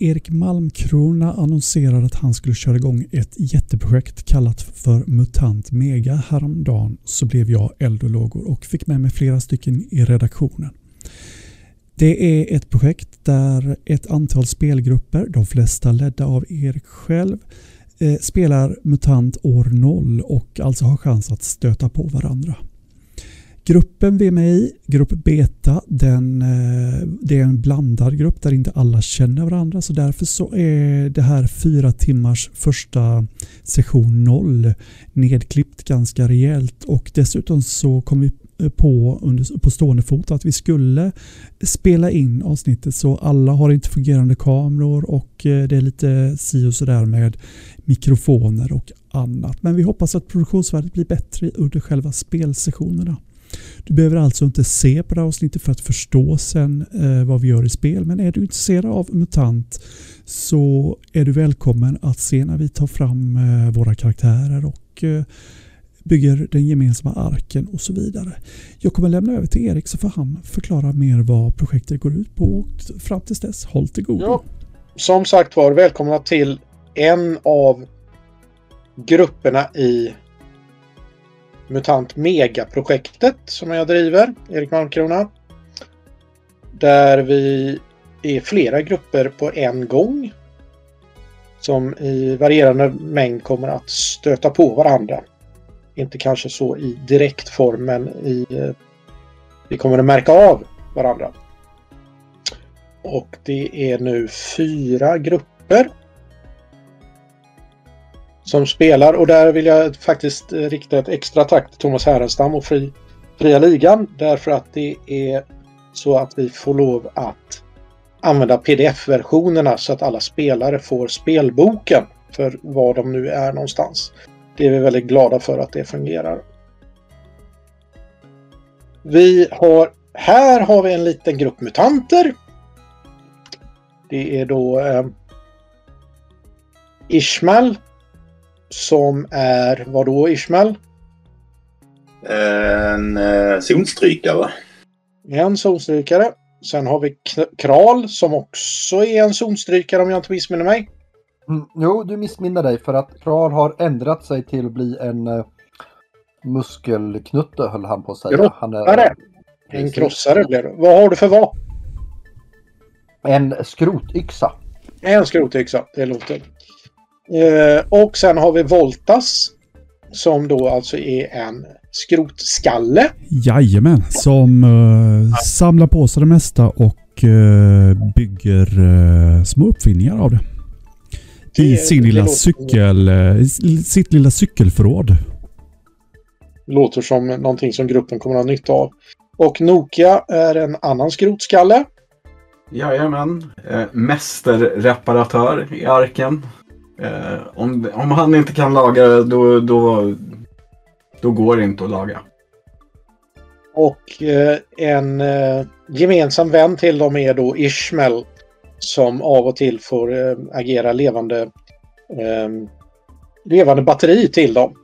När Erik Malmkrona annonserade att han skulle köra igång ett jätteprojekt kallat för MUTANT Mega häromdagen så blev jag eld och lågor och fick med mig flera stycken i redaktionen. Det är ett projekt där ett antal spelgrupper, de flesta ledda av Erik själv, eh, spelar MUTANT år 0 och alltså har chans att stöta på varandra. Gruppen vi är med i, grupp beta, den, eh, det är en blandad grupp där inte alla känner varandra så därför så är det här fyra timmars första session 0 nedklippt ganska rejält och dessutom så kom vi på, under, på stående fot att vi skulle spela in avsnittet så alla har inte fungerande kameror och eh, det är lite si och sådär med mikrofoner och annat. Men vi hoppas att produktionsvärdet blir bättre under själva spelsessionerna. Du behöver alltså inte se på det här avsnittet för att förstå sen eh, vad vi gör i spel. Men är du intresserad av MUTANT så är du välkommen att se när vi tar fram eh, våra karaktärer och eh, bygger den gemensamma arken och så vidare. Jag kommer lämna över till Erik så får han förklara mer vad projektet går ut på och fram tills dess, håll till godo. Ja, som sagt var, välkomna till en av grupperna i MUTANT Mega-projektet som jag driver, Erik Malmkrona. Där vi är flera grupper på en gång. Som i varierande mängd kommer att stöta på varandra. Inte kanske så i direkt form men i, eh, vi kommer att märka av varandra. Och det är nu fyra grupper som spelar och där vill jag faktiskt eh, rikta ett extra tack till Thomas Härenstam och Fri, Fria Ligan därför att det är så att vi får lov att använda pdf-versionerna så att alla spelare får spelboken för var de nu är någonstans. Det är vi väldigt glada för att det fungerar. Vi har, här har vi en liten grupp mutanter. Det är då eh, Ishmael som är, vad då Ishmael? En eh, zonstrykare. En zonstrykare. Sen har vi Kral som också är en zonstrykare om jag inte missminner mig. Mm, jo, du missminner dig för att Kral har ändrat sig till att bli en uh, muskelknutte höll han på att säga. Krossare! Han är, en krossare blev det. Vad har du för vapen? En skrotyxa. En skrotyxa, det låter. Eh, och sen har vi Voltas. Som då alltså är en skrotskalle. Jajamän, som uh, samlar på sig det mesta och uh, bygger uh, små uppfinningar av det. det I sin lilla cykel, sitt lilla cykelförråd. Låter som någonting som gruppen kommer att ha nytta av. Och Nokia är en annan skrotskalle. Jajamän. Eh, mästerreparatör i arken. Eh, om, om han inte kan laga det, då, då, då går det inte att laga. Och eh, en eh, gemensam vän till dem är då Ishmael som av och till får eh, agera levande, eh, levande batteri till dem.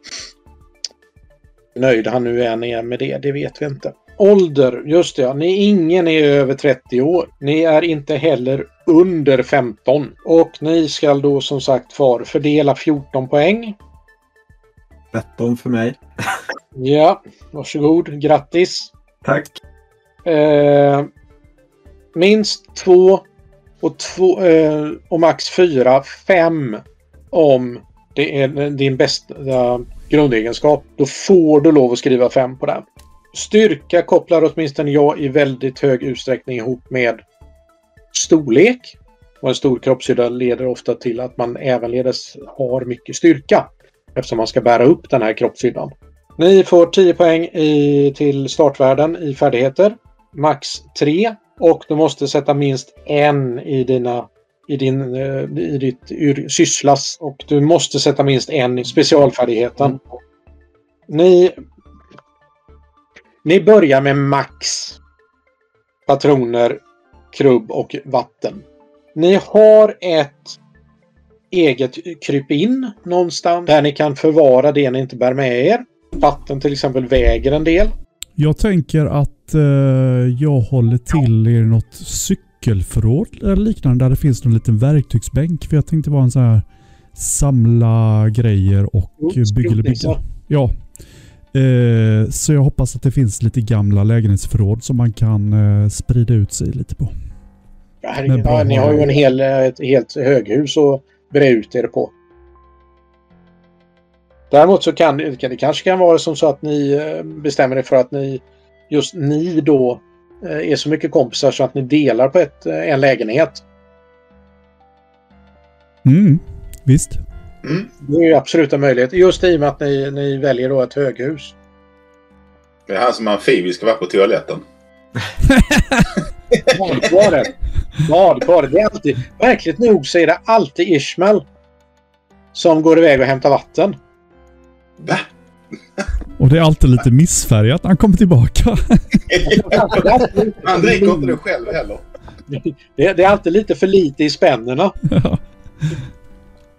Hur nöjd han nu än är med det, det vet vi inte. Ålder, just det. Ni, ingen är över 30 år. Ni är inte heller under 15. Och ni ska då som sagt var fördela 14 poäng. 13 för mig. ja, varsågod. Grattis. Tack. Eh, minst två och, två, eh, och max fyra. Fem om det är din bästa grundegenskap. Då får du lov att skriva fem på den. Styrka kopplar åtminstone jag i väldigt hög utsträckning ihop med storlek. Och en stor kroppshydda leder ofta till att man ävenledes har mycket styrka. Eftersom man ska bära upp den här kroppshyddan. Ni får 10 poäng i, till startvärden i färdigheter. Max 3. Och du måste sätta minst en i dina i, din, eh, i ditt ur, sysslas och du måste sätta minst en i specialfärdigheten. Mm. Ni ni börjar med max patroner, krubb och vatten. Ni har ett eget krypin någonstans där ni kan förvara det ni inte bär med er. Vatten till exempel väger en del. Jag tänker att eh, jag håller till i något cykel nyckelförråd eller liknande där det finns någon liten verktygsbänk? För jag tänkte vara en sån här samla grejer och Jo, bygga eller bygga. Ja. Eh, så jag hoppas att det finns lite gamla lägenhetsförråd som man kan eh, sprida ut sig lite på. Ja, herregud, ja, ni har ju en hel, ett helt höghus att bre ut er på. Däremot så kan det, kanske kan vara som så att ni eh, bestämmer er för att ni just ni då eh, är så mycket kompisar så att ni delar på ett, eh, en lägenhet. Mm, visst. Mm. Det är ju absolut en möjlighet. Just i och med att ni, ni väljer då ett höghus. Det är han som amfibi ska vara på toaletten. Badkaret. Badkaret. Det är alltid, verkligt nog så är det alltid Ishmael som går iväg och hämtar vatten. Va? Och det är alltid lite missfärgat när han kommer tillbaka. Han dricker inte det själv heller. Det, det är alltid lite för lite i spännena.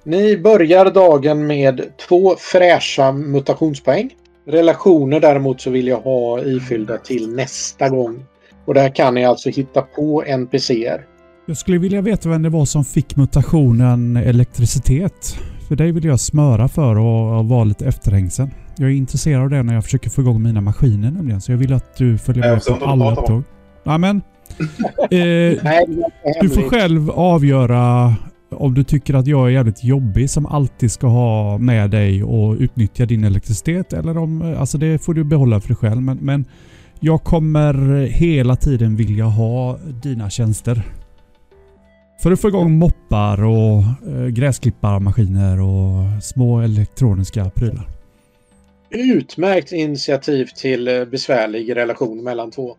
Ni börjar dagen med två fräscha mutationspoäng. Relationer däremot så vill jag ha ifyllda till nästa gång. Och där kan ni alltså hitta på NPCer. Jag skulle vilja veta vem det var som fick mutationen elektricitet. För det vill jag smöra för och vara lite efterhängsen. Jag är intresserad av det när jag försöker få igång mina maskiner nämligen. Så jag vill att du följer med på alla pratar om. tåg. Ja, men, eh, Nej, det är du får själv avgöra om du tycker att jag är jävligt jobbig som alltid ska ha med dig och utnyttja din elektricitet. Eller om, eh, alltså det får du behålla för dig själv. Men, men jag kommer hela tiden vilja ha dina tjänster. För att få igång moppar och eh, gräsklipparmaskiner och små elektroniska prylar. Utmärkt initiativ till eh, besvärlig relation mellan två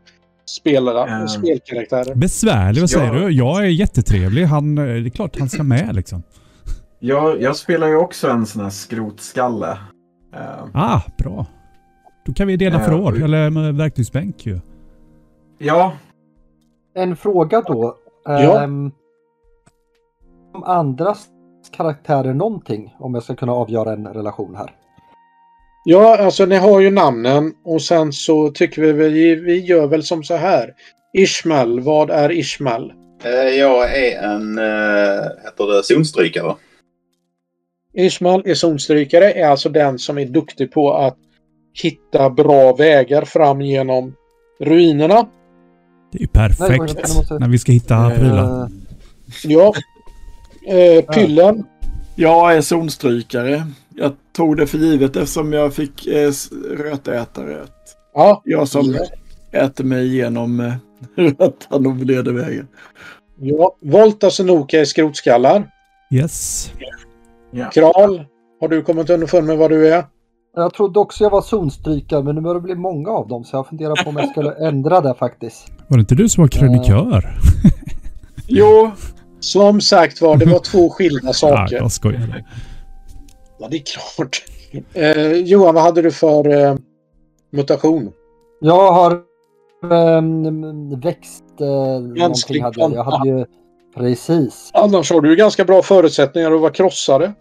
spelare, Mm. spelkaraktärer. Besvärlig, vad säger Ja. du? Jag är jättetrevlig. Han, eh, det är klart han ska med liksom. Jag, jag spelar ju också en sån här skrotskalle. Eh, Ah, bra. Då kan vi dela Ja, förråd, eller med verktygsbänk ju. ja, En fråga då. Ja. Ehm, om andras karaktärer någonting om jag ska kunna avgöra en relation här? Ja, alltså ni har ju namnen och sen så tycker vi väl, vi gör väl som så här. Ishmael, vad är Ishmael? Eh, Jag är en, eh, heter det, zonstrykare. Ishmael är zonstrykare, är alltså den som är duktig på att hitta bra vägar fram genom ruinerna. Det är ju Nej, perfekt när vi ska hitta prylar. Eh, Ja. Eh, pyllen. Jag är zonstrykare. Jag tog det för givet eftersom jag fick eh, rötätare. Ja. Jag som äter mig igenom eh, rötan och leder vägen. ja. Volta Sonoka är skrotskallar. Yes. ja. Kral. Har du kommit underfund med vad du är? Jag trodde också jag var zonstrykare men nu börjar det bli många av dem så jag funderar på om jag skulle ändra det faktiskt. Var det inte du som var krönikör? Jo, Som sagt var, det var två skilda Ja, saker. jag skojar. Ja, det är klart. Eh, Johan, vad hade du för eh, mutation? Jag har ehm, växt eh, hade jag. Jag hade ju precis. Annars har du ju ganska bra förutsättningar att vara krossare.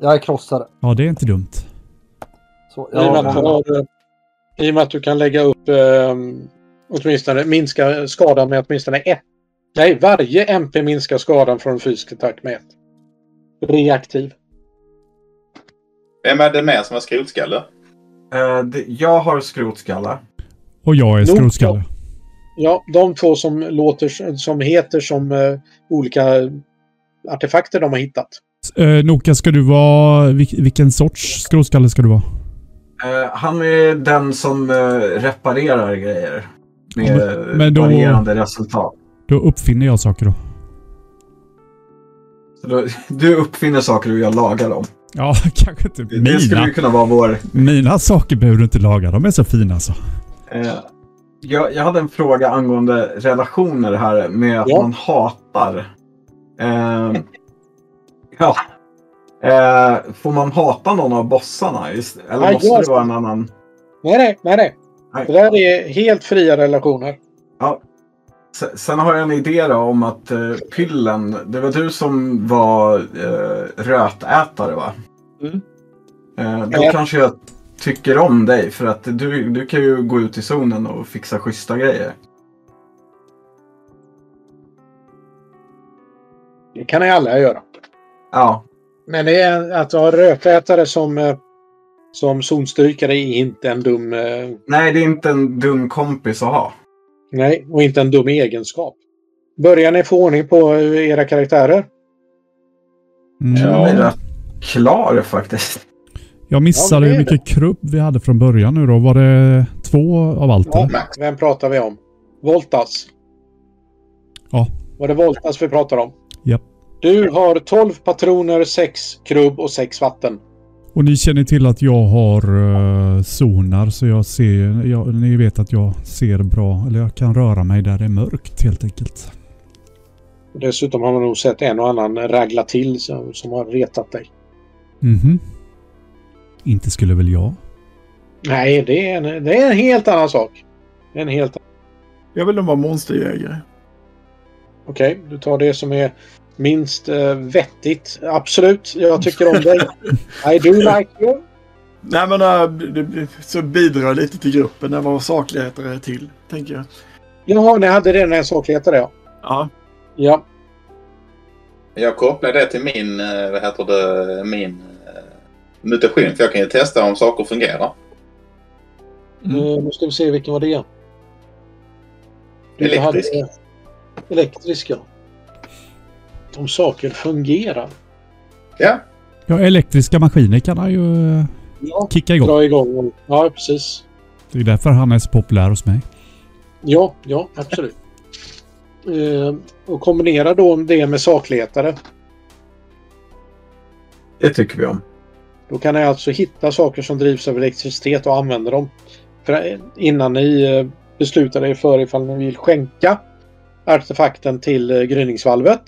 Jag är krossare. Ja, det är inte dumt. Så, I, och med ja, att du har, eh, I och med att du kan lägga upp eh, åtminstone minska skadan med åtminstone ett. Nej, varje MP minskar skadan från en fysisk attack med ett. Reaktiv. Vem är det mer som har skrotskalle? Eh, det, jag har skrotskalle. Och jag är Nog- skrotskalle. Ja, de två som låter som heter som eh, olika artefakter de har hittat. Eh, Noka, ska du vara... vil- Vilken sorts skrotskalle ska du vara? Eh, han är den som eh, reparerar grejer. Med Ja, men- men då- varierande resultat. Då uppfinner jag saker då, du uppfinner saker och jag lagar dem. Ja, kanske inte Det, det skulle mina. ju kunna vara vår... Mina saker behöver du inte laga. De är så fina alltså. Eh, jag, jag hade en fråga angående relationer här med att Ja. man hatar. Eh, ja. Eh, får man hata någon av bossarna? Just, eller måste det vara en annan? Nej, nej, nej, nej. Nej. Det där är helt fria relationer. Ja. Sen, har jag en idé då om att eh, Pyllen, det var du som var eh, rötätare va? Mm. Eh, då Ja. kanske jag tycker om dig för att du, du kan ju gå ut i zonen och fixa schyssta grejer. Det kan ni alla göra. Ja. Men det är, att ha rötätare som, eh, som zonstrykare är inte en dum... eh, Nej, det är inte en dum kompis att ha. Nej, och inte en dum egenskap. Börjar ni få ordning på eh, era karaktärer? Mm. Jag är klar faktiskt. Jag missade Ja, hur mycket krubb vi hade från början nu då. Var det två av allt? Ja. Vem pratar vi om? Voltas? Ja. Var det Voltas vi pratar om? Japp. Du har 12 patroner, 6 krubb och 6 vatten. Och ni känner till att jag har uh, sonar så jag ser, jag, ni vet att jag ser bra, eller jag kan röra mig där det är mörkt helt enkelt. Dessutom har man nog sett en och annan ragla till som, som har retat dig. Mhm. Inte skulle väl jag? Nej, det är en, det är en helt annan sak. En helt Jag vill nog vara monsterjägare. Okej, du tar det som är minst eh, vettigt. Absolut, jag tycker om dig. I do like you. Nej men äh, det, så bidrar lite till gruppen när vad sakligheter är till, tänker jag. Jaha, ni hade redan en sakletare ja. Ja. Ja, Jag kopplar det till min, eh, vad heter det, min eh, mutation. För jag kan ju testa om saker fungerar. Mm. eh, nu ska vi se vilken var det. Du Elektrisk. hade- Elektrisk ja. Om saker fungerar. Ja, Ja, elektriska maskiner kan han ju eh, Ja, kicka igång. dra igång. Ja, precis. Det är därför han är så populär hos mig. Ja, ja, absolut. Eh, och kombinera då det med sakletare. Det tycker vi om. Då kan ni alltså hitta saker som drivs av elektricitet och använda dem. För eh, innan ni eh, beslutar er för ifall ni vill skänka artefakten till gryningsvalvet.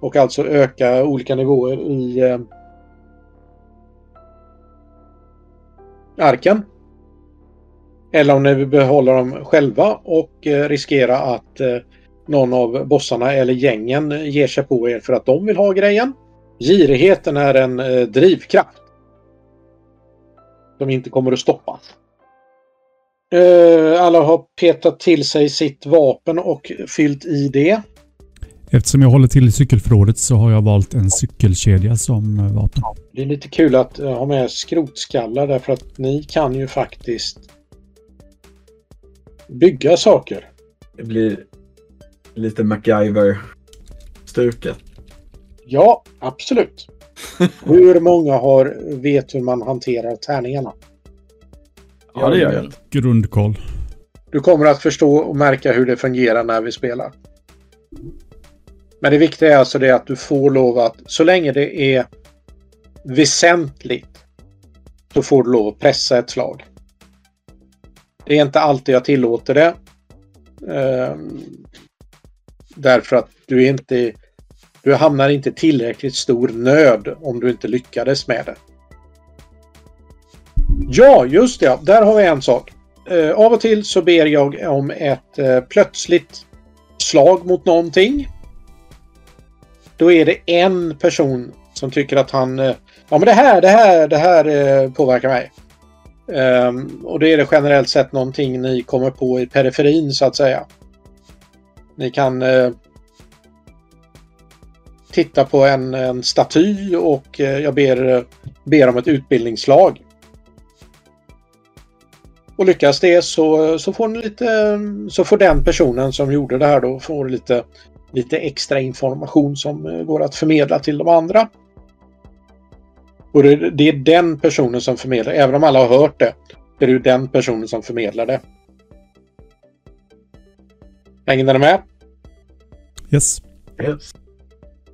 Och alltså öka olika nivåer i eh, arken. Eller om ni vill behålla dem själva och eh, riskera att eh, någon av bossarna eller gängen ger sig på er för att de vill ha grejen. Girigheten är en eh, drivkraft. Som inte kommer att stoppas. Eh, alla har petat till sig sitt vapen och fyllt i det. Eftersom jag håller till i cykelförrådet så har jag valt en cykelkedja som eh, vapen. Det är lite kul att eh, ha med skrotskallar därför att ni kan ju faktiskt bygga saker. Det blir lite MacGyver-stuket. Ja, absolut. hur många har, vet hur man hanterar tärningarna? Ja, det gör jag. Grundkoll. Du kommer att förstå och märka hur det fungerar när vi spelar. Men det viktiga är alltså det att du får lov att, så länge det är väsentligt, så får du lov att pressa ett slag. Det är inte alltid jag tillåter det. Ehm, därför att du är inte du hamnar inte i tillräckligt stor nöd om du inte lyckades med det. Ja, just det. Där har vi en sak. Eh, av och till så ber jag om ett eh, plötsligt slag mot någonting. Då är det en person som tycker att han... Eh, ja, men det här, det här, det här eh, påverkar mig. Um, och det är det generellt sett någonting ni kommer på i periferin så att säga. Ni kan uh, titta på en, en staty och uh, jag ber, ber om ett utbildningsslag. Och lyckas det så, så får ni lite, så får den personen som gjorde det här då får lite, lite extra information som eh, går att förmedla till de andra. Och det, är den personen som förmedlar, även om alla har hört det, det är det ju den personen som förmedlar det. Hänger ni med? Yes. Yes.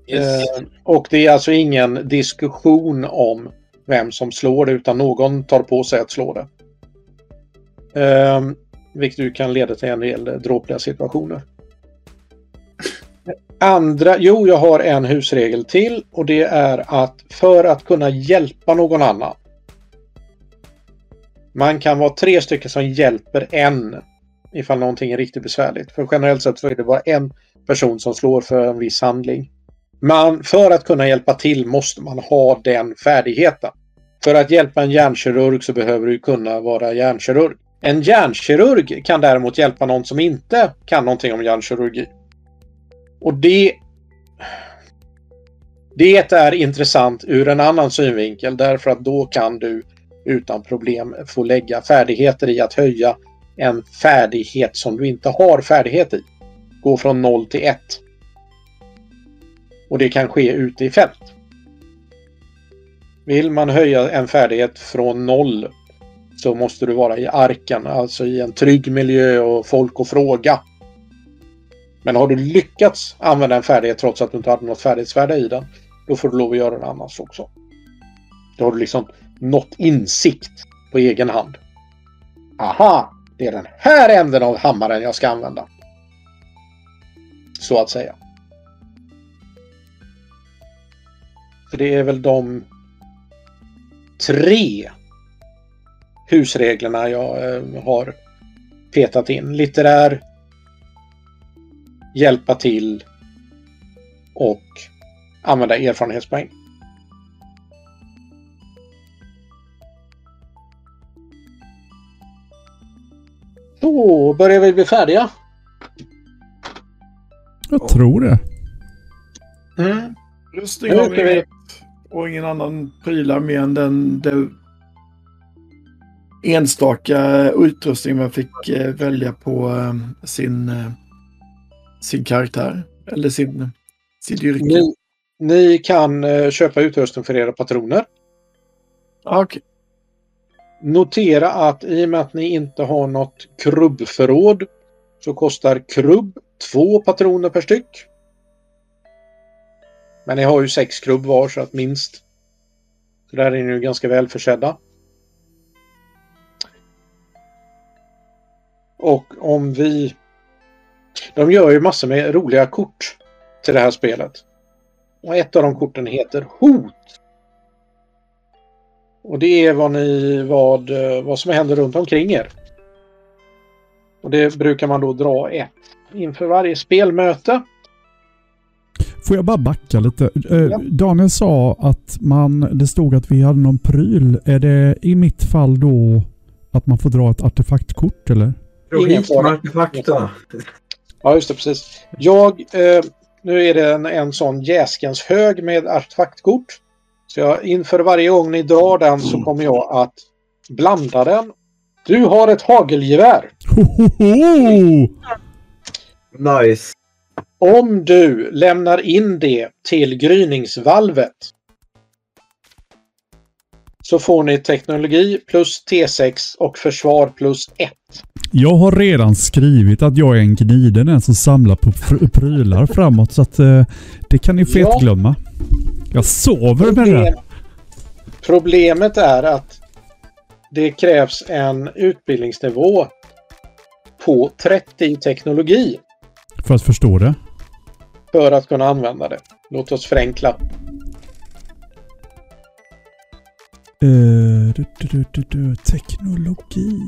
yes. Eh, och det är alltså ingen diskussion om vem som slår det utan någon tar på sig att slå det. Eh, vilket ju kan leda till en del dråpliga situationer. Andra, jo jag har en husregel till och det är att för att kunna hjälpa någon annan. Man kan vara tre stycken som hjälper en ifall någonting är riktigt besvärligt. För generellt sett så är det bara en person som slår för en viss handling. Man, för att kunna hjälpa till måste man ha den färdigheten. För att hjälpa en hjärnkirurg så behöver du kunna vara hjärnkirurg. En hjärnkirurg kan däremot hjälpa någon som inte kan någonting om hjärnkirurgi. Och det... Det är intressant ur en annan synvinkel därför att då kan du utan problem få lägga färdigheter i att höja en färdighet som du inte har färdighet i. Gå från 0 till 1. Och det kan ske ute i fält. Vill man höja en färdighet från 0 så måste du vara i arken, alltså i en trygg miljö och folk och fråga. Men har du lyckats använda en färdighet trots att du inte hade något färdighetsvärde i den, då får du lov att göra det annars också. Då har du liksom nått insikt på egen hand. Aha! Det är den här änden av hammaren jag ska använda. Så att säga. För det är väl de tre husreglerna jag eh, har petat in. Litterär, hjälpa till och använda erfarenhetspoäng. Då börjar vi bli färdiga. Jag tror det. Mm. Rustning har vi och ingen annan prylar mer än den, den enstaka utrustning man fick eh, välja på eh, sin, eh, sin karaktär. Eller sin, sitt yrke. Ni, ni kan eh, köpa utrustning för era patroner. Ah, Okej. Notera att i och med att ni inte har något krubbförråd så kostar krubb två patroner per styck. Men ni har ju sex krubb var så att minst. Så där är ni ju ganska väl försedda. Och om vi... De gör ju massor med roliga kort till det här spelet. Och ett av de korten heter Hot. Och det är vad, ni, vad, eh, vad som händer runt omkring er. Och det brukar man då dra ett inför varje spelmöte. Får jag bara backa lite? Eh, Ja. Daniel sa att man, det stod att vi hade någon pryl. Är det i mitt fall då att man får dra ett artefaktkort eller? Ingen fara. artefakterna. Ja, just det, precis. Jag, eh, nu är det en, en sån jäskens hög med artefaktkort. Så jag, inför varje gång ni drar den så kommer jag att blanda den. Du har ett hagelgevär. Hohoho! Nice. Om du lämnar in det till gryningsvalvet så får ni teknologi plus T6 och försvar plus 1. Jag har redan skrivit att jag är en gniden, en som samlar på pr- prylar framåt så att eh, det kan ni Ja. fetglömma. Jag sover med det Problem, där. problemet är att det krävs en utbildningsnivå på 30 i teknologi För att förstå det. för att kunna använda det. Låt oss förenkla. Eh, du, du, du, du, du, teknologi.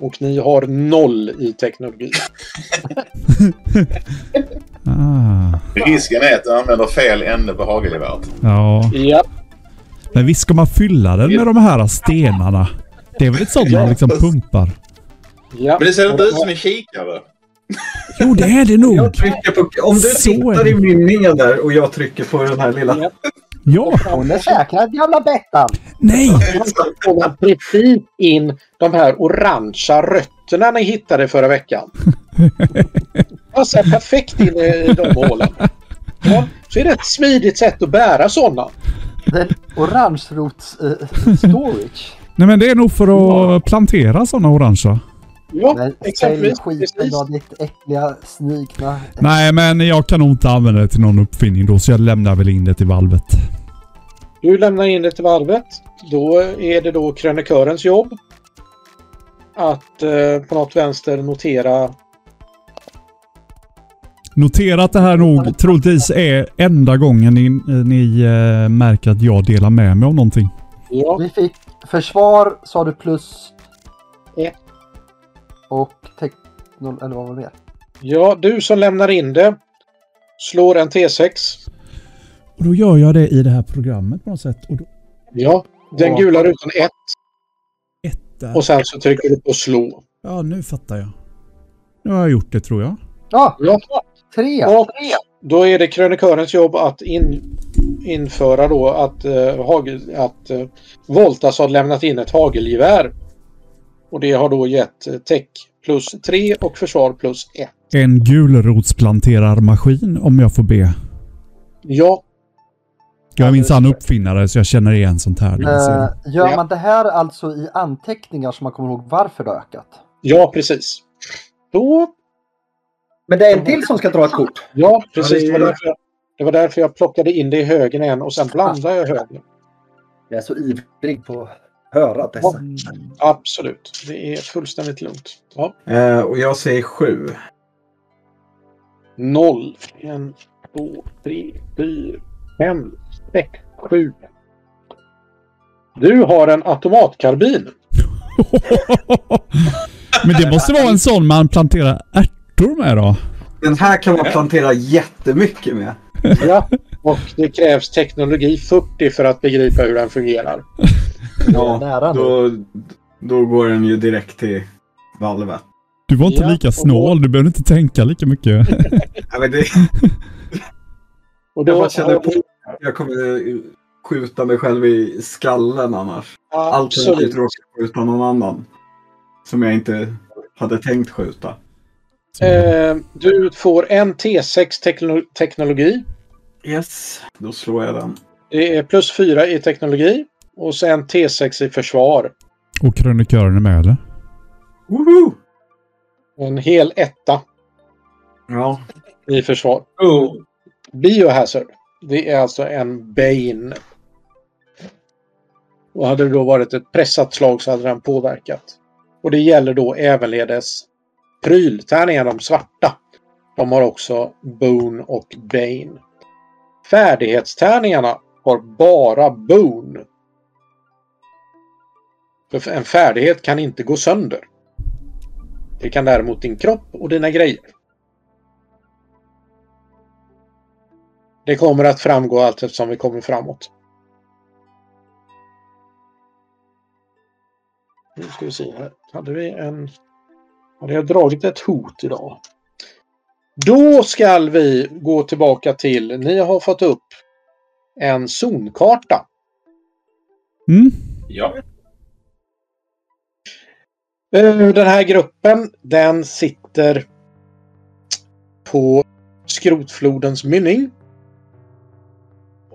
Och ni har noll i teknologi. Ah, Risken är att du använder fel ände på hagelgeväret. ja. Ja, Men visst ska man fylla den med de här stenarna? Det är väl ett sånt man liksom pumpar? ja. Men det ser inte ut som en kikare. Jo, det är det nog. Jag trycker på... Om du Så är tittar i mynningen där och jag trycker på den här lilla... Ja. Ja, Hon är säkrad gamla Bettan. nej. får man precis in de här orangea rötterna ni hittade förra veckan. Passar perfekt in i de hålen. Ja, så är det ett smidigt sätt att bära sådana. Den orangerots eh, storage. Nej, men det är nog för att plantera sådana orangea. Ja, Men exempelvis. skiten då, ditt äckliga snikna. Nej, men jag kan nog inte använda det till någon uppfinning då, så jag lämnar väl in det till valvet. Du lämnar in det till valvet. Då är det då krönikörens jobb att eh, på något vänster notera Notera att det här nog troligtvis är enda gången ni, ni eh, märker att jag delar med mig av någonting. ja, Vi fick försvar sa du plus Ett. Och teknol... Eller vad var det? ja, du som lämnar in det slår en T6. Och då gör jag det i det här programmet på något sätt. Och då, Ja, den gula rutan 1 ett där. och sen så trycker du på slå. Ja, nu fattar jag. Nu har jag gjort det tror jag. Ja, Ja, tre! och Då är det krönikörens jobb att in, införa då att, hagel, att uh, Voltas har lämnat in ett hagelgevär. Och det har då gett uh, tech plus 3 och försvar plus 1. En gulrotsplanterarmaskin om jag får be. Ja. Jag är minsann uppfinnare så jag känner igen sånt här. Uh, gör man det här alltså i anteckningar så man kommer ihåg varför det har ökat? Ja, precis. Då... Men det är en till som ska dra ett kort? Ja, precis. Det var därför jag, det var därför jag plockade in det i högen igen och sen blandade jag högen. Jag är så ivrig på att höra dessa. Ja, absolut. Det är fullständigt lugnt. Ja. Uh, och jag säger sju. Noll. En, två, tre, fyra, fem, sex, sju. Du har en automatkarbin. Men det måste vara en sån man planterar ärtor med då? Den här kan man plantera jättemycket med. Ja, och det krävs teknologi 40 för att begripa hur den fungerar. Ja, då, då går den ju direkt till valvet. Du var inte ja, lika snål, du behöver inte tänka lika mycket. ja, men det... och då, jag känner på jag kommer skjuta mig själv i skallen annars. Alternativt råka skjuta någon annan. Som jag inte hade tänkt skjuta. Eh, du får en T6 tekno teknologi. Yes, då slår jag den. Det är plus fyra i teknologi. Och sen T6 i försvar. Och krönikören är med eller? Woho! En hel etta. Ja. I försvar. Oh. Biohazard. Det är alltså en Bane. Och hade det då varit ett pressat slag så hade den påverkat. Och det gäller då ävenledes pryltärningar, de svarta. De har också Bone och Bane. Färdighetstärningarna har bara Bone. För en färdighet kan inte gå sönder. Det kan däremot din kropp och dina grejer. Det kommer att framgå allt eftersom vi kommer framåt. Nu ska vi se här. Hade vi en... Hade jag dragit ett hot idag? Då ska vi gå tillbaka till... Ni har fått upp en zonkarta. Mm. Ja. Den här gruppen den sitter på skrotflodens mynning.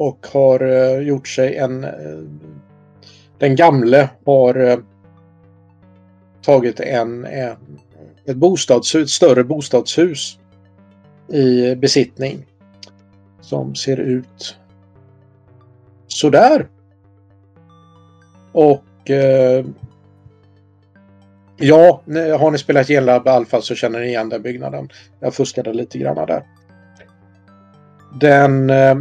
Och har eh, gjort sig en... Eh, den gamle har eh, tagit en, en, ett bostadshus, ett större bostadshus i besittning. Som ser ut sådär. Och eh, ja, har ni spelat Genlab Alpha så känner ni igen den byggnaden. Jag fuskade lite grann där. Den eh,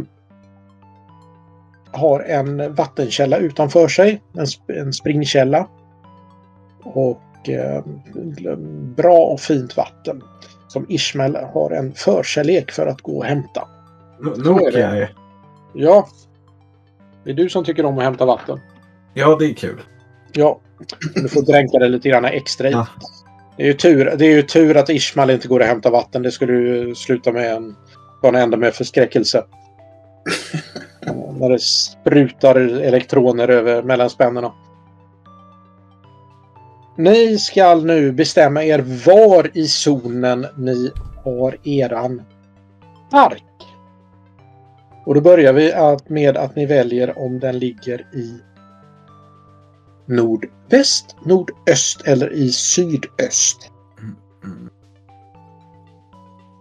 har en vattenkälla utanför sig. En, en springkälla. Och eh, bra och fint vatten. Som Ismael har en förkärlek för att gå och hämta. Nokia? Ja. Det är du som tycker om att hämta vatten. Ja, det är kul. Ja. Du får dränka det lite grann extra i. Ja. Det är, ju tur, det är ju tur att Ismael inte går och hämtar vatten. Det skulle ju sluta med en, en ända med förskräckelse. När det sprutar elektroner över mellanspännena. Ni ska nu bestämma er var i zonen ni har eran park. Och då börjar vi med att ni väljer om den ligger i nordväst, nordöst eller i sydöst.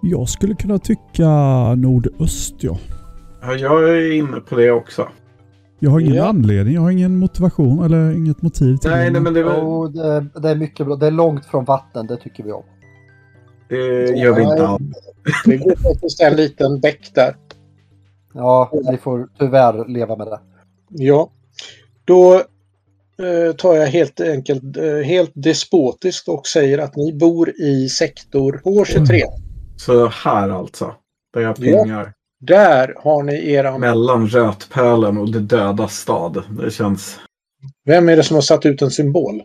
Jag skulle kunna tycka nordöst, ja. Ja, jag är inne på det också. Jag har ingen Ja. anledning, jag har ingen motivation eller inget motiv till Nej, det. nej men det, var- Jo, det, det är mycket bra. Det är långt från vatten, det tycker vi om. det gör vi inte alls. Det går faktiskt en liten bäck där. Ja, vi får tyvärr leva med det. Ja. Då eh, tar jag helt enkelt eh, helt despotiskt och säger att ni bor i sektor H23. Så här alltså. Där jag pingar. Där har ni era... Mellan Rötpölen och det döda stad. Det känns... Vem är det som har satt ut en symbol?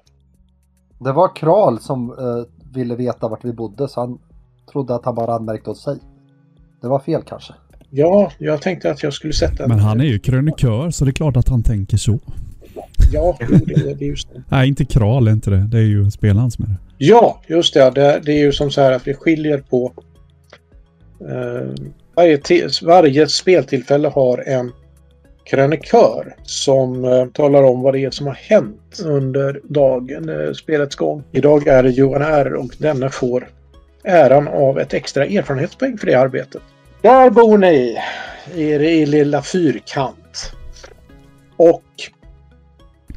Det var Kral som eh, ville veta vart vi bodde så han trodde att han bara anmärkte åt sig. Det var fel kanske. Ja, jag tänkte att jag skulle sätta... Men han är ju krönikör så det är klart att han tänker så. Ja, det är just det. Nej, inte Kral är inte det. Det är ju spelaren som är det. Ja, just det. det. Det är ju som så här att vi skiljer på... Eh, varje, varje speltillfälle har en krönikör som eh, talar om vad det är som har hänt under dagen, eh, spelets gång. Idag är det Johan R och denne får äran av ett extra erfarenhetspoäng för det arbetet. Där bor ni i er lilla fyrkant. Och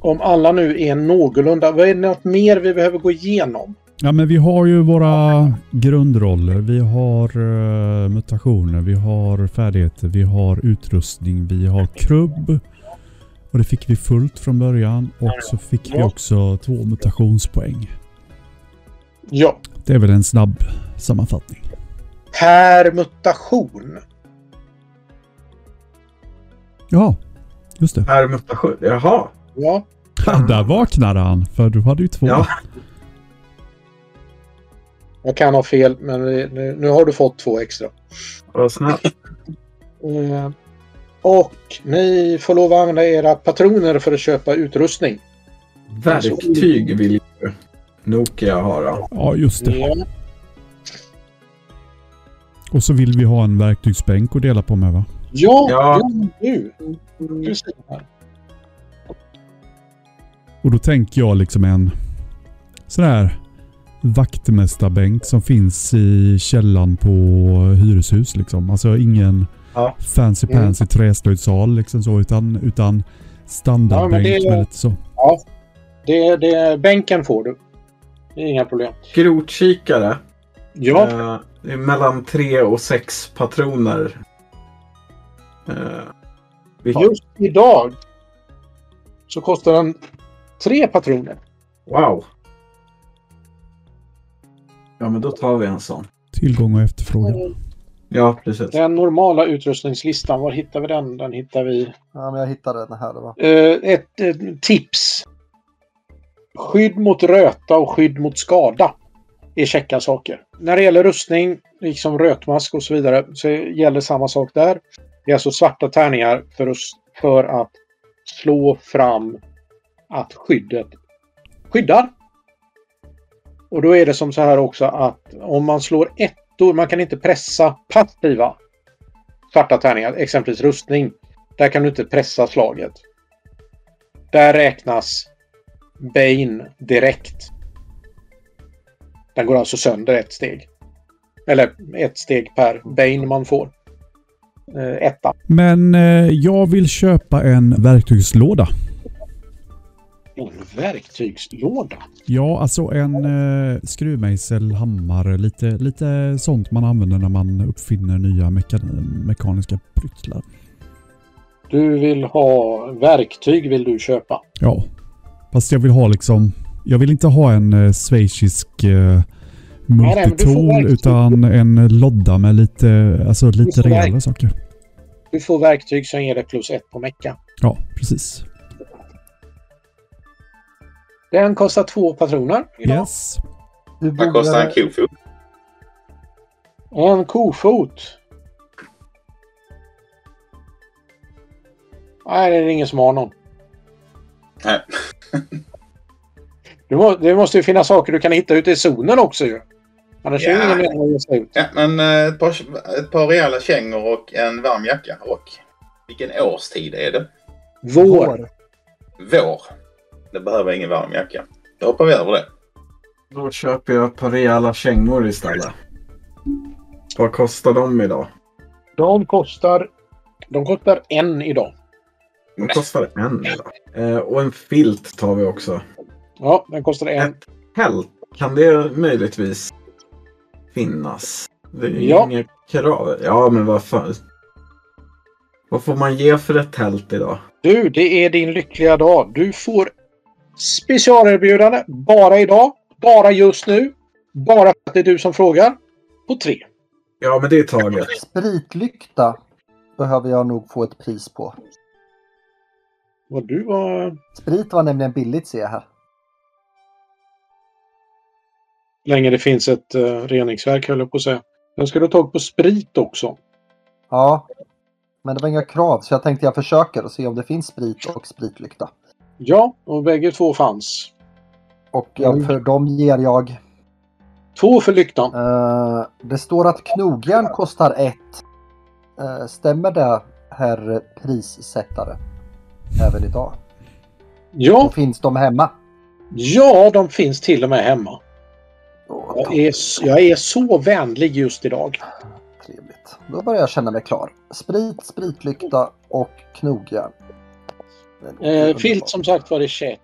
om alla nu är någorlunda, vad är det något mer vi behöver gå igenom? Ja, men vi har ju våra grundroller. Vi har eh, mutationer, vi har färdigheter, vi har utrustning, vi har krubb. Och det fick vi fullt från början och så fick vi också två mutationspoäng. Ja, Det är väl en snabb sammanfattning. per mutation. Ja, just det. Per mutation. Jaha. Ja, Ha, där vaknade han, för du hade ju två. Ja. Jag kan ha fel, men nu, nu har du fått två extra. Vad snällt. Eh, och ni får lov att använda era patroner för att köpa utrustning. Verktyg vill ju Nokia ha då. Ja, just det. Ja, Och så vill vi ha en verktygsbänk att dela på med va? ja, Ja. här. Och då tänker jag liksom en sån här vaktmästarbänk som finns i källan på hyreshus liksom. Alltså ingen Ja. fancy Mm. pansy träslöjdssal liksom så utan, utan standardbänk Ja, men det så. Det, det, bänken får du. Det är inga problem. Skrotkikare. Ja, Eh, mellan tre och sex patroner. Eh, vi har. just idag så kostar den tre patroner. Wow. Ja, men då tar vi en sån. Tillgång och efterfrågan. Ja, precis. Den normala utrustningslistan, var hittar vi den? Den hittar vi Ja, men jag hittade den här. Det var. Eh, ett eh, tips. Skydd mot röta och skydd mot skada är checka saker. När det gäller rustning, liksom rötmask och så vidare, så gäller samma sak där. Det är alltså svarta tärningar för att, för att slå fram att skyddet skyddar. Och då är det som så här också att om man slår ettor, man kan inte pressa passiva svarta tärningar, exempelvis rustning. Där kan du inte pressa slaget. Där räknas Bane direkt. Den går alltså sönder ett steg. Eller ett steg per Bane man får. Eh, etta. Men eh, jag vill köpa en verktygslåda. Verktygslåda. Ja, alltså en eh, skruvmejsel, hammare, lite, lite sånt man använder när man uppfinner nya meka- mekaniska pryttlar. Du vill ha verktyg vill du köpa. Ja, fast jag vill ha liksom... Jag vill inte ha en eh, schweizisk eh, multitool utan en lodda med lite, alltså lite rejäla saker. Du får verktyg som ger dig plus ett på mecka. Ja, precis. Den kostar två patroner. Yes. Du Vad kostar en kofot? En kofot. Nej, det är ingen som har någon. Nej. Du må, det måste ju finnas saker du kan hitta ute i zonen också ju. Annars är det Ja. ingen mening att ge sig ut. Ja, men eh, ett par, ett par rejäla kängor och en varm jacka. Och vilken årstid är det? Vår. Vår. Det behöver ingen varm jacka. Då hoppar vi över det. Då köper jag ett par rejäla kängor istället. Vad kostar de idag? De kostar... De kostar en idag. De kostar en idag. Eh, och en filt tar vi också. Ja, den kostar en. Ett tält, kan det möjligtvis finnas? Det är Ja. inget krav. Ja, men vad fan. Vad får man ge för ett tält idag? Du, det är din lyckliga dag. Du får specialerbjudande bara idag. Bara just nu. Bara för att det är du som frågar. På tre. Ja, men det är taget. Spritlykta behöver jag nog få ett pris på. Vad du var... Sprit var nämligen billigt ser jag här. länge det finns ett uh, reningsverk höll jag på att säga. Ska du ha tag på sprit också. Ja. Men det var inga krav så jag tänkte jag försöker och se om det finns sprit och spritlykta. Ja, och bägge två fanns. Och jag, för dem ger jag... Två för lyktan. eh, det står att knogjärn kostar ett. Eh, stämmer det, herr prissättare? Även idag? Ja, Och finns de hemma? ja, de finns till och med hemma. Jag är, jag är så vänlig just idag. Trevligt. Då börjar jag känna mig klar. Sprit, spritlykta och knogjärn. Eh, filt som sagt var det käkt.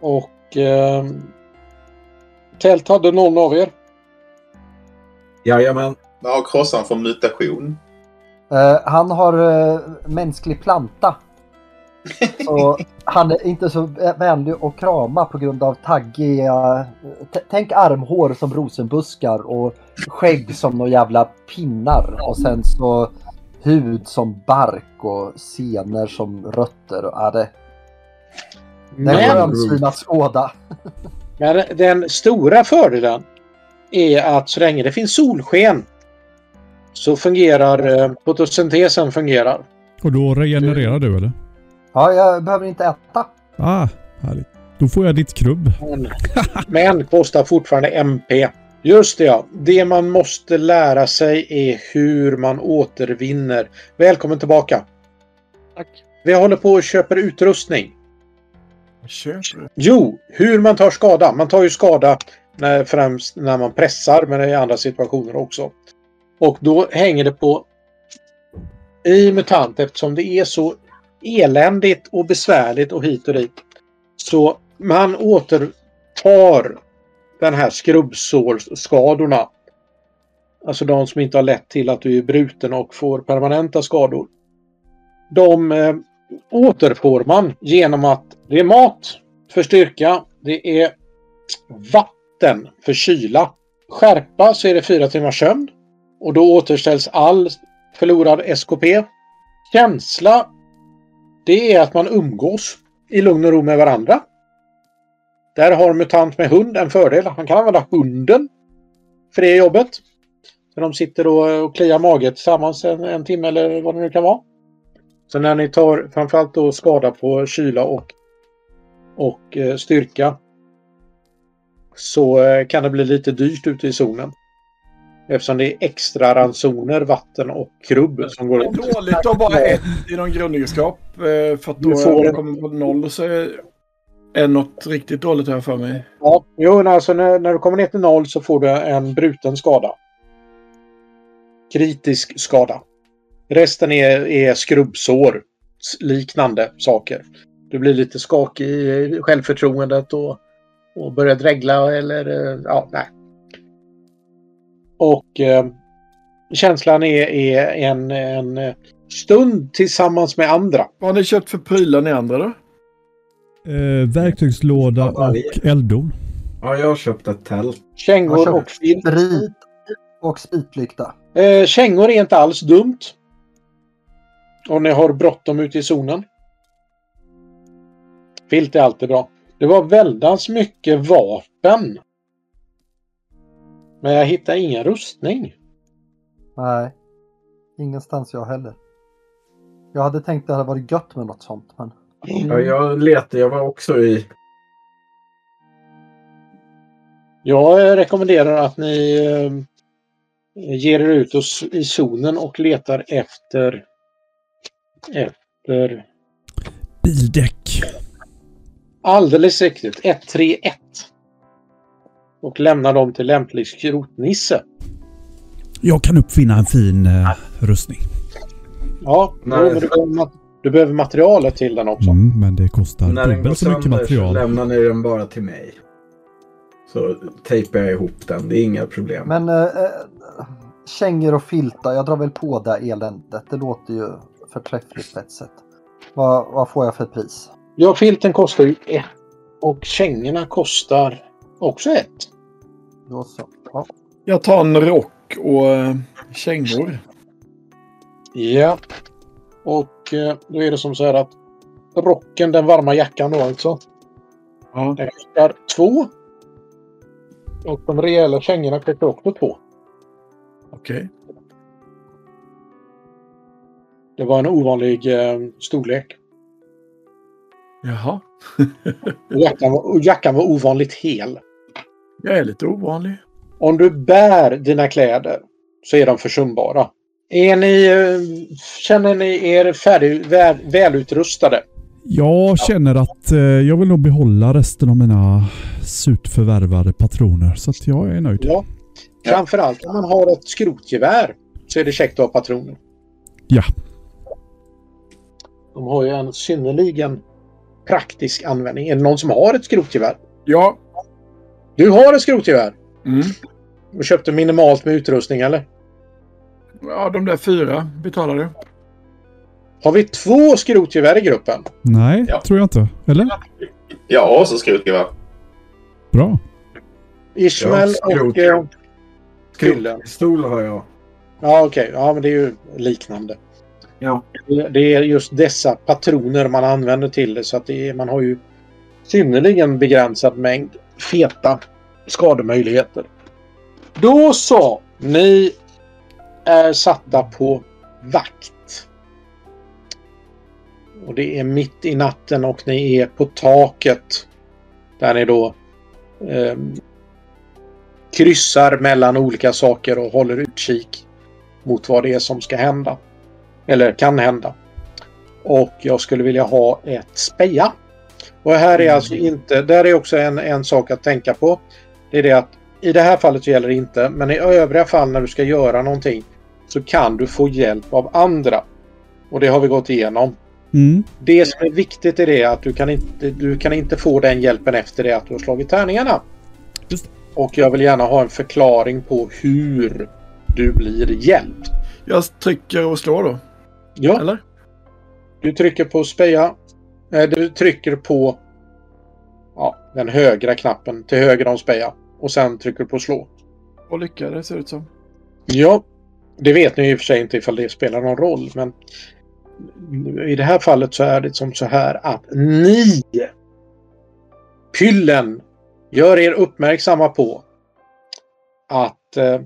Och eh, tält hade någon av er. Jajamän. Har krossan för mutation? Eh, han har eh, mänsklig planta. Så han är inte så vänlig att krama på grund av taggiga... T- tänk armhår som rosenbuskar och skägg som några jävla pinnar. Och sen så hud som bark och senor som rötter. Och, ja, det, det är Men, ömsyn att skåda. men den stora fördelen är att så länge det finns solsken så fungerar eh, fotosyntesen fungerar. Och då regenererar du eller? Ja, jag behöver inte äta. Ah, härligt. Då får jag ditt krubb. Men, men kostar fortfarande MP. Just det ja. Det man måste lära sig är hur man återvinner. Välkommen tillbaka. Tack. Vi håller på och köper utrustning. Köper. Jo, hur man tar skada. Man tar ju skada när, främst när man pressar, men i andra situationer också. Och då hänger det på i MUTANT eftersom det är så eländigt och besvärligt och hit och dit. Så man återtar den här skrubbsårsskadorna. Alltså de som inte har lett till att du är bruten och får permanenta skador. De eh, återfår man genom att det är mat för styrka, det är vatten för kyla. Skärpa så är det fyra timmars sömn. Och då återställs all förlorad SKP. Känsla, det är att man umgås i lugn och ro med varandra. Där har MUTANT med hund en fördel. Han kan använda hunden för det jobbet. Så de sitter och, och kliar mage tillsammans en, en timme eller vad det nu kan vara. Så när ni tar framförallt då skada på kyla och, och eh, styrka så eh, kan det bli lite dyrt ute i zonen. Eftersom det är extra ransoner, vatten och krubb som går ut. dåligt att bara ett i någon grundegenskap. eh, För att då Du får kommer på noll så är är något riktigt dåligt här för mig. Ja, jo, alltså när, när du kommer ner till noll så får du en bruten skada. Kritisk skada. Resten är, är skrubbsår. Liknande saker. Du blir lite skakig i självförtroendet och, och börjar dregla eller eh, ja, nej. Och eh, känslan är, är en, en stund tillsammans med andra. Vad har ni köpt för prylar ni andra då? Eh, verktygslåda och elddon. Ja, jag har köpt ett tält. Kängor och filt. Sprit och spritlykta. Eh, kängor är inte alls dumt. Om ni har bråttom ute i zonen. Filt är alltid bra. Det var väldans mycket vapen. Men jag hittar ingen rustning. Nej, ingenstans jag heller. Jag hade tänkt att det hade varit gött med något sånt, men Ja, jag letade. Jag var också i... Jag eh, rekommenderar att ni eh, ger er ut oss i zonen och letar efter efter Bildäck. alldeles riktigt 131 och lämnar dem till lämplig skrotnisse. Jag kan uppfinna en fin eh, rustning. Ja, Nej. men du, mat- du behöver materialet till den också. Mm, men det kostar När den går så mycket sönder så material. lämnar ni den bara till mig. Så tejpar jag ihop den. Det är inga problem. Men äh, kängor och filtar, jag drar väl på det eländet. Det låter ju förträffligt på ett sätt. Vad, vad får jag för pris? Ja, filten kostar ju ett och kängorna kostar också ett. Då så. Ja. Jag tar en rock och eh, kängor. Ja. Och eh, då är det som så här att rocken, den varma jackan då alltså, Ja. den kostar två. Och de rejäla kängorna kostar också två. Okej. Det var en ovanlig eh, storlek. Jaha. Och jackan, var, och jackan var ovanligt hel. Jag är lite ovanlig. Om du bär dina kläder så är de försumbara. Är ni, eh, känner ni er färdig, väl, välutrustade? Jag känner att eh, jag vill nog behålla resten av mina surt förvärvade patroner. Så att jag är nöjd. Ja. Framförallt om man har ett skrotgevär så är det käckt att ha patroner. Ja. De har ju en synnerligen praktisk användning. Är det någon som har ett skrotgevär? Ja. Du har ett skrotgevär Mm. och köpte minimalt med utrustning eller? Ja, de där fyra betalar du. Har vi två skrotgevär i gruppen? Nej, Ja. tror jag inte. Eller? Jag har också skrotgevär. Bra. Ismael Ja, skrot. och eh, Kryllen. Stol har jag. Ja, okej. Ja, men det är ju liknande. Ja. Det- Det är just dessa patroner man använder till det. Så att det är, man har ju synnerligen begränsad mängd feta skademöjligheter. Då så. Ni är satta på vakt. Och det är mitt i natten och ni är på taket. Där ni då eh, kryssar mellan olika saker och håller utkik mot vad det är som ska hända. Eller kan hända. Och jag skulle vilja ha ett speja. Och här är alltså inte, där är också en, en sak att tänka på. Det är det att i det här fallet så gäller det inte, men i övriga fall när du ska göra någonting så kan du få hjälp av andra. Och det har vi gått igenom. Mm. Det som är viktigt är det att du kan inte, du kan inte få den hjälpen efter det att du har slagit tärningarna. Just. Och jag vill gärna ha en förklaring på hur du blir hjälpt. Jag trycker och slår då. Ja, Eller? du trycker på speja. Eh, Du trycker på ja, den högra knappen till höger om speja. Och sen trycker du på slå. Och lyckades ser det ut som. Ja, det vet ni i och för sig inte ifall det spelar någon roll. Men i det här fallet så är det som så här att ni Pyllen gör er uppmärksamma på att eh,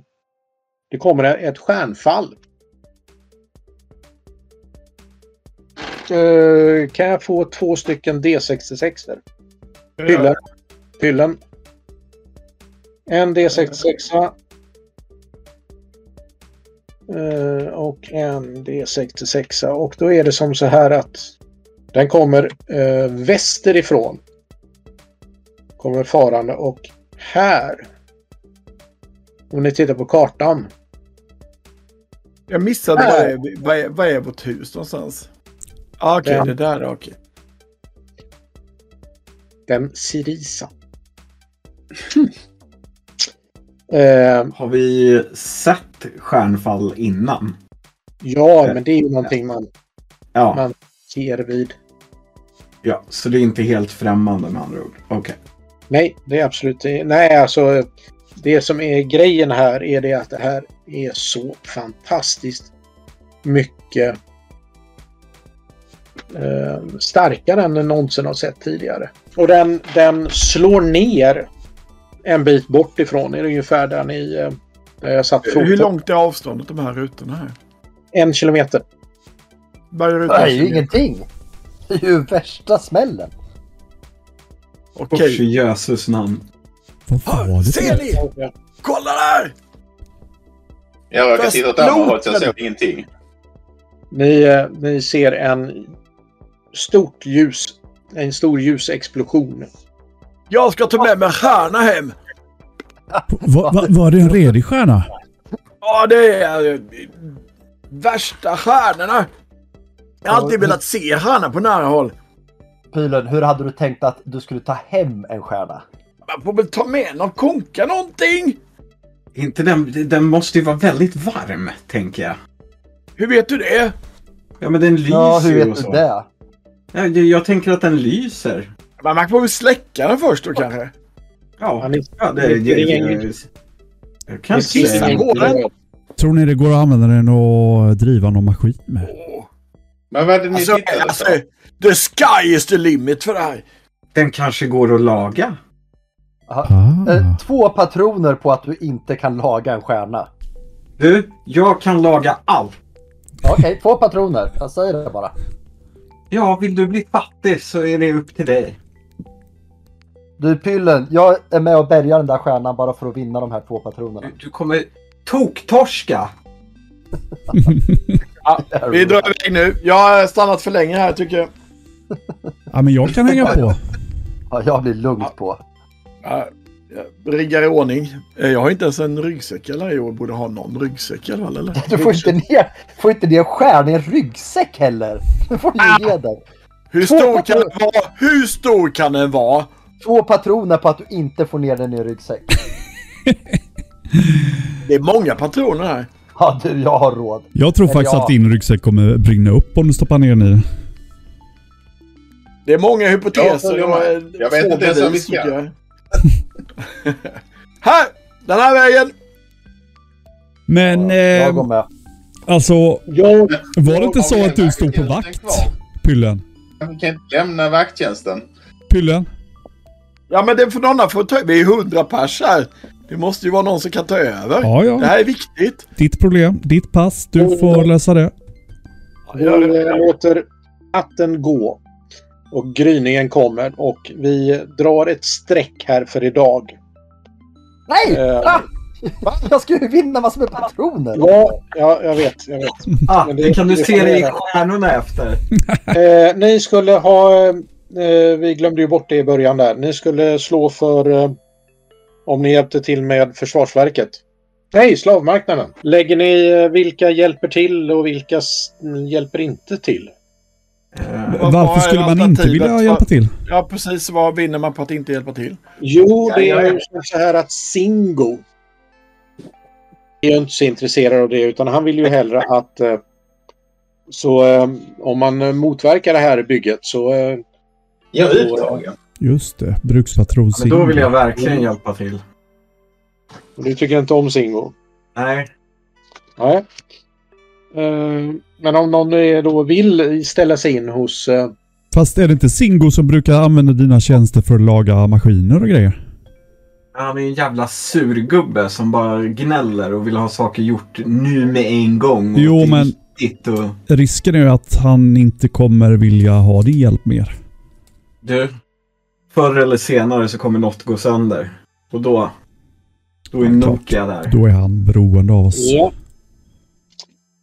det kommer ett stjärnfall. Eh, kan jag få två stycken D66? -er? Pyllen. Pyllen. En D66. Eh, och en D66. Och då är det som så här att den kommer eh, västerifrån. Kommer farande och här. Om ni tittar på kartan. Jag missade vad är, vad, är, vad är vårt hus någonstans? Ah, Okej, Ja. det där är okej. Den Sirisa. Eh, Har vi sett stjärnfall innan? ja, men det är ju någonting man Ja, Men- ser vid. ja så det är inte helt främmande med andra ord. Okej. Nej, det är absolut Nej, alltså det som är grejen här är det att det här är så fantastiskt mycket eh, starkare än den någonsin har sett tidigare. Och den, den slår ner en bit bort ifrån er, ungefär där ni eh, där jag satt Hur foten. långt är avståndet de här rutorna här? En kilometer. Varje Det ruta är ju ingenting. Det är ju värsta smällen. Och Okej. i Jesus namn. Det? Ser ni? Kolla där! Ja, jag Fast titta åt andra hållet så jag såg ingenting. Ni, eh, ni ser en stort ljus. En stor ljusexplosion. Jag ska ta med mig en stjärna hem. Va, va, var det en redig stjärna? Ja, det är eh, värsta stjärnorna. Jag har alltid velat se stjärna på nära håll. Pylen, hur hade du tänkt att du skulle ta hem en stjärna? Man får väl ta med någon konka någonting. Inte den, den måste ju vara väldigt varm, tänker jag. Hur vet du det? Ja, men den lyser Ja, hur ju vet du det? Ja, jag, jag tänker att den lyser. Men man får väl släcka den först då kanske. Ja, Ja, det, det, det, jag kan se ser den. Tror ni det går att använda den och driva någon maskin med? Åh. Men vad är det ni Alltså, tittade alltså, på? the sky is the limit för det här. Den kanske går att laga. Ah. Eh, Två patroner på att du inte kan laga en stjärna. Du, jag kan laga allt. Okej, två patroner. Jag säger det bara. Ja, vill du bli fattig så är det upp till dig. Du Pyllen, jag är med och bärgar den där stjärnan bara för att vinna de här två patronerna. Du, du kommer toktorska. Vi drar iväg nu. Jag har stannat för länge här tycker jag. Ja, men jag kan hänga på. Ja, jag blir lugnt på. Ja, jag riggar i ordning. Eh, Jag har inte ens en ryggsäck eller jag borde ha någon ryggsäck i alla fall. Eller? Du får inte ner, får inte ner stjärnan i en ryggsäck heller. Du får Ah! ni ge den. Hur stor kan den vara? Hur stor kan den vara? Två patroner på att du inte får ner den i ryggsäck. Det är många patroner här. Ja du, jag har råd. Jag tror Eller faktiskt ja. att din ryggsäck kommer brinna upp om du stoppar ner den i den. Det är många Jag hypoteser. följer och, med. eh, Jag vet inte ens om vi ska. jag. här! Den här vägen! Men Jag går eh, med. alltså, Jag, var det inte så att du stod på vakt? Pyllen? Vi kan inte lämna vakttjänsten. Pyllen? Ja men det får någon få ta Vi är hundra pers här. Det måste ju vara någon som kan ta över. Ja, Det ja. här är viktigt. Ditt problem, ditt pass. Du får lösa det. jag eh, låter natten gå. Och gryningen kommer och vi drar ett streck här för idag. Nej! Eh, Ah! Jag ska ju vinna massor med patroner. Ja, ja, jag vet. Jag vet. Ah, Men det, det- kan du det se det i stjärnorna efter. Eh, ni skulle ha... Eh, vi glömde ju bort det i början där. Ni skulle slå för... Eh, om ni hjälpte till med Försvarsverket. Nej, slavmarknaden. Lägger ni eh, vilka hjälper till och vilka hjälper inte till? Eh, Varför är skulle man inte vilja för- hjälpa till? Ja precis. Vad vinner man på att inte hjälpa till? Jo, det är ju så här att Singo är ju inte så intresserad av det utan han vill ju hellre att eh, så eh, om man motverkar det här bygget så är uttagen. Just det, brukspatron men då vill jag verkligen hjälpa till. du tycker inte om Singo. Nej. Nej. Eh, men om någon då vill ställa sig in hos... eh, Fast är det inte Singo som brukar använda dina tjänster för att laga maskiner och grejer? Han är en jävla surgubbe som bara gnäller och vill ha saker gjort nu med en gång. och Jo, men- Och... Risken är ju att han inte kommer vilja ha din hjälp mer. Du, förr eller senare så kommer något gå sönder. Och då, då är. Nokia där. Då är han beroende av oss. Ja.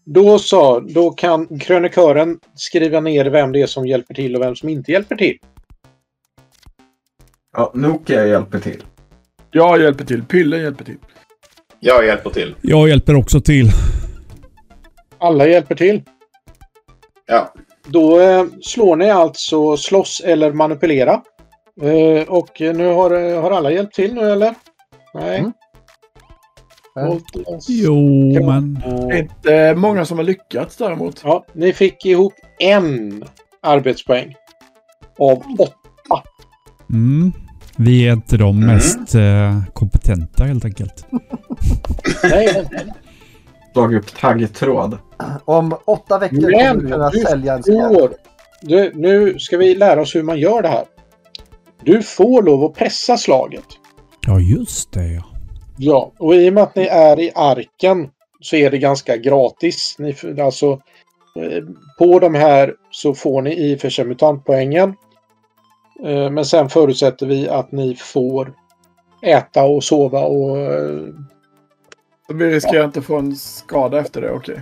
Då så, då kan krönikören skriva ner vem det är som hjälper till och vem som inte hjälper till. Ja, Nokia hjälper till. Jag hjälper till. Pylle hjälper till. Jag hjälper till. Jag hjälper också till. Alla hjälper till. Ja. Då eh, slår ni alltså slåss eller manipulera. Eh, och nu har, eh, har alla hjälpt till nu eller? Nej. Mm. Jo, men... Inte många som har lyckats däremot. Ja, ni fick ihop en arbetspoäng. Av åtta. Mm. Vi är inte de Mm. mest eh, kompetenta helt enkelt. Nej, Drag upp taggtråd. Om åtta veckor Men kommer du kunna du sälja en får, du, nu ska vi lära oss hur man gör det här. Du får lov att pressa slaget. Ja, just det ja. Ja, och i och med att ni är i arken så är det ganska gratis. Ni, alltså, eh, på de här så får ni i för sig mutantpoängen. Eh, Men sen förutsätter vi att ni får äta och sova och... vi riskerar inte få en skada efter det, okej.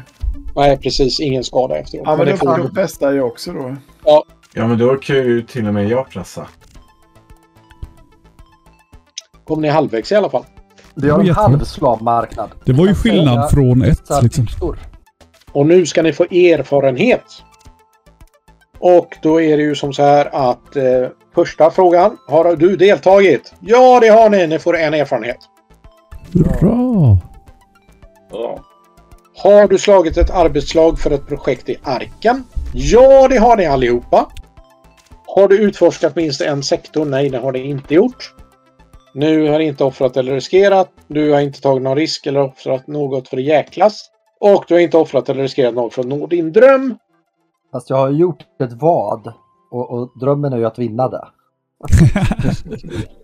Nej, precis. Ingen skada efteråt. Ja men det det får du. då bästa jag också då. Ja, men då kan ju till och med jag pressa. Kom ni halvvägs i alla fall. Vi har Det en var halv slavmarknad. Det var ju Jag skillnad från ett liksom. Och nu ska ni få erfarenhet. Och då är det ju som så här att eh, första frågan. Har du deltagit? Ja, det har ni. Ni får en erfarenhet. Hurra! Bra. Har du slagit ett arbetslag för ett projekt i Arken? Ja, det har ni allihopa. Har du utforskat minst en sektor? Nej, det har ni inte gjort. Nu har ni inte offrat eller riskerat. Du har inte tagit någon risk eller offrat något för att jäklas. Och du har inte offrat eller riskerat något för att nå din dröm. Fast jag har gjort ett vad. Och, och drömmen är ju att vinna det.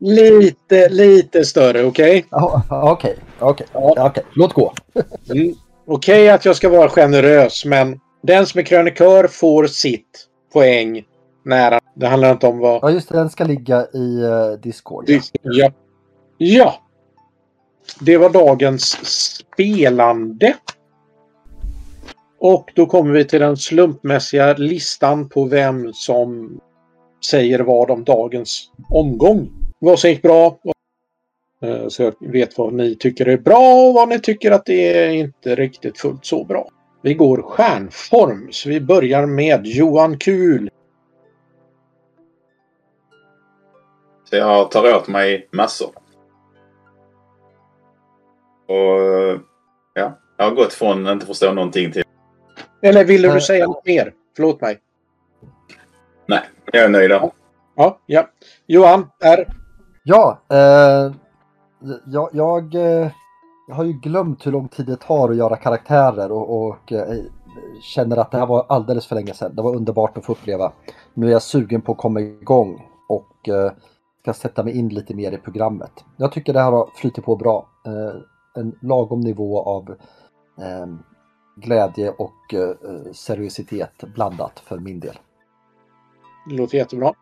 Lite, lite större, okej? Ja, Okej, okej, Ja. okej. Låt gå. Mm. Okej att jag ska vara generös, men den som är krönikör får sitt poäng nära. Det handlar inte om vad... Ja, just det. Den ska ligga i uh, Discord. Ja. ja. Det var dagens spelande. Och då kommer vi till den slumpmässiga listan på vem som säger vad om dagens omgång. Vad som gick bra. Eh, så jag vet vad ni tycker är bra och vad ni tycker att det är inte riktigt fullt så bra. Vi går stjärnform, så vi börjar med Johan Kul. Så jag tar åt mig massor. Och ja, jag har gått från att inte förstå någonting till... Eller ville du säga något mer? Förlåt mig. Nej, jag är nöjd. Ja, ja. Johan, R. Ja, eh, jag, jag, eh, jag har ju glömt hur lång tid det tar att göra karaktärer och, och eh, känner att det här var alldeles för länge sedan. Det var underbart att få uppleva. Nu är jag sugen på att komma igång och eh, ska sätta mig in lite mer i programmet. Jag tycker det här har flutit på bra. En lagom nivå av ehm, glädje och seriositet blandat för min del. Det låter jättebra.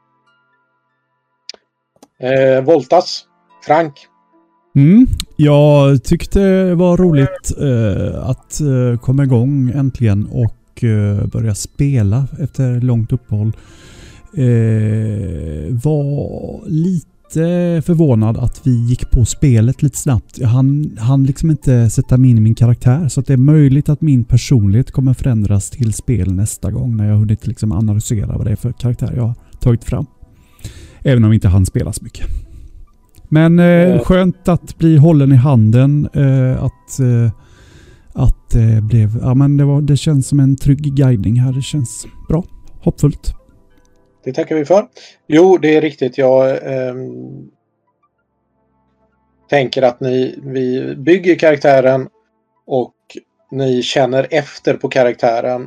Eh, Voltas. Frank. Mm, jag tyckte det var roligt eh, att eh, komma igång äntligen och eh, börja spela efter långt uppehåll. Eh, var lite förvånad att vi gick på spelet lite snabbt. Jag hann, hann liksom inte sätta mig in i min karaktär så att det är möjligt att min personlighet kommer förändras till spel nästa gång när jag hunnit liksom analysera vad det är för karaktär jag har tagit fram. Även om vi inte hann spela så mycket. Men eh, skönt att bli hållen i handen. Eh, att eh, att det blev... Ja, men det, var, det känns som en trygg guidning här. Det känns bra. Hoppfullt. Det tackar vi för. Jo, det är riktigt. Jag ehm, tänker att ni, vi bygger karaktären och ni känner efter på karaktären.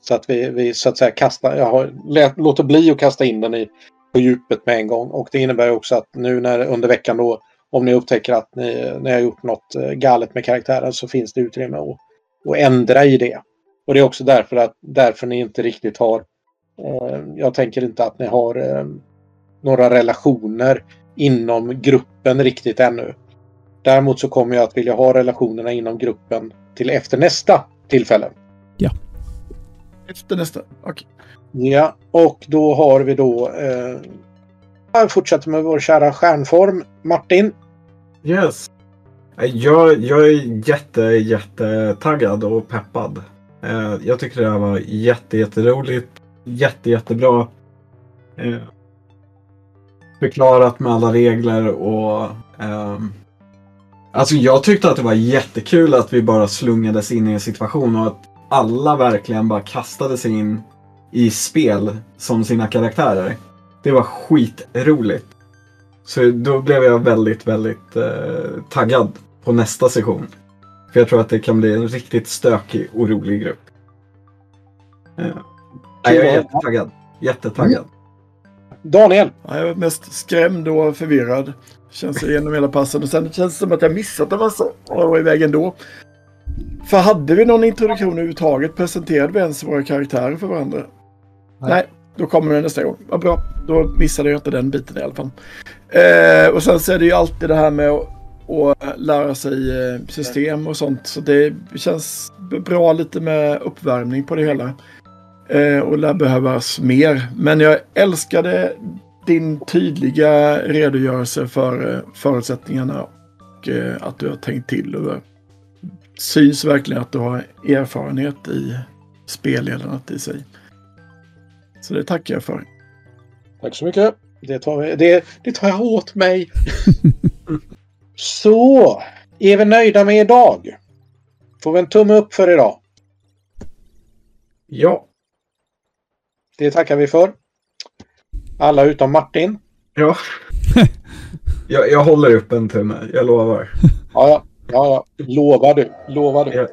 Så att vi, vi så att säga kastar, jag har, låter bli att kasta in den i på djupet med en gång. Och det innebär också att nu när under veckan då om ni upptäcker att ni, ni har gjort något eh, galet med karaktären så finns det utrymme att, att ändra i det. Och det är också därför att därför ni inte riktigt har eh, jag tänker inte att ni har eh, några relationer inom gruppen riktigt ännu. Däremot så kommer jag att vilja ha relationerna inom gruppen till efter nästa tillfälle. Ja. Efter nästa, okej. Okay. Ja, och då har vi då... Eh, jag fortsätter med vår kära stjärnform. Martin. Yes. Jag, jag är jätte, jätte taggad och peppad. Eh, jag tycker det här var jätte, jätteroligt. Jätte, jättebra. Eh, förklarat med alla regler och... Eh, alltså jag tyckte att det var jättekul att vi bara slungades in i en situation och att alla verkligen bara kastade sig in i spel som sina karaktärer. Det var skitroligt. Så då blev jag väldigt, väldigt eh, taggad på nästa session. För jag tror att det kan bli en riktigt stökig och rolig grupp. Eh, jag är jättetaggad. Jättetaggad. Daniel? Ja, jag är mest skrämd och förvirrad. Känns igenom hela passen och sen känns det som att jag missat en massa och jag var iväg ändå. För hade vi någon introduktion överhuvudtaget? Presenterade vi ens våra karaktärer för varandra? Nej. Nej, då kommer det nästa gång. Vad bra. Då missade jag inte den biten i alla fall. Eh, och sen så är det ju alltid det här med att, att lära sig eh, system och sånt. Så det känns bra lite med uppvärmning på det hela. Eh, och lär behövas mer. Men jag älskade din tydliga redogörelse för eh, förutsättningarna och eh, att du har tänkt till. Det syns verkligen att du har erfarenhet i spelledandet i sig. Så det tackar jag för. Tack så mycket. Det tar, det, det tar jag åt mig. så, är vi nöjda med idag? Får vi en tumme upp för idag? Ja. Det tackar vi för. Alla utom Martin. Ja. jag, jag håller upp en tumme, jag lovar. ja, ja, ja, ja. Lovar du. Lovar du. Jag,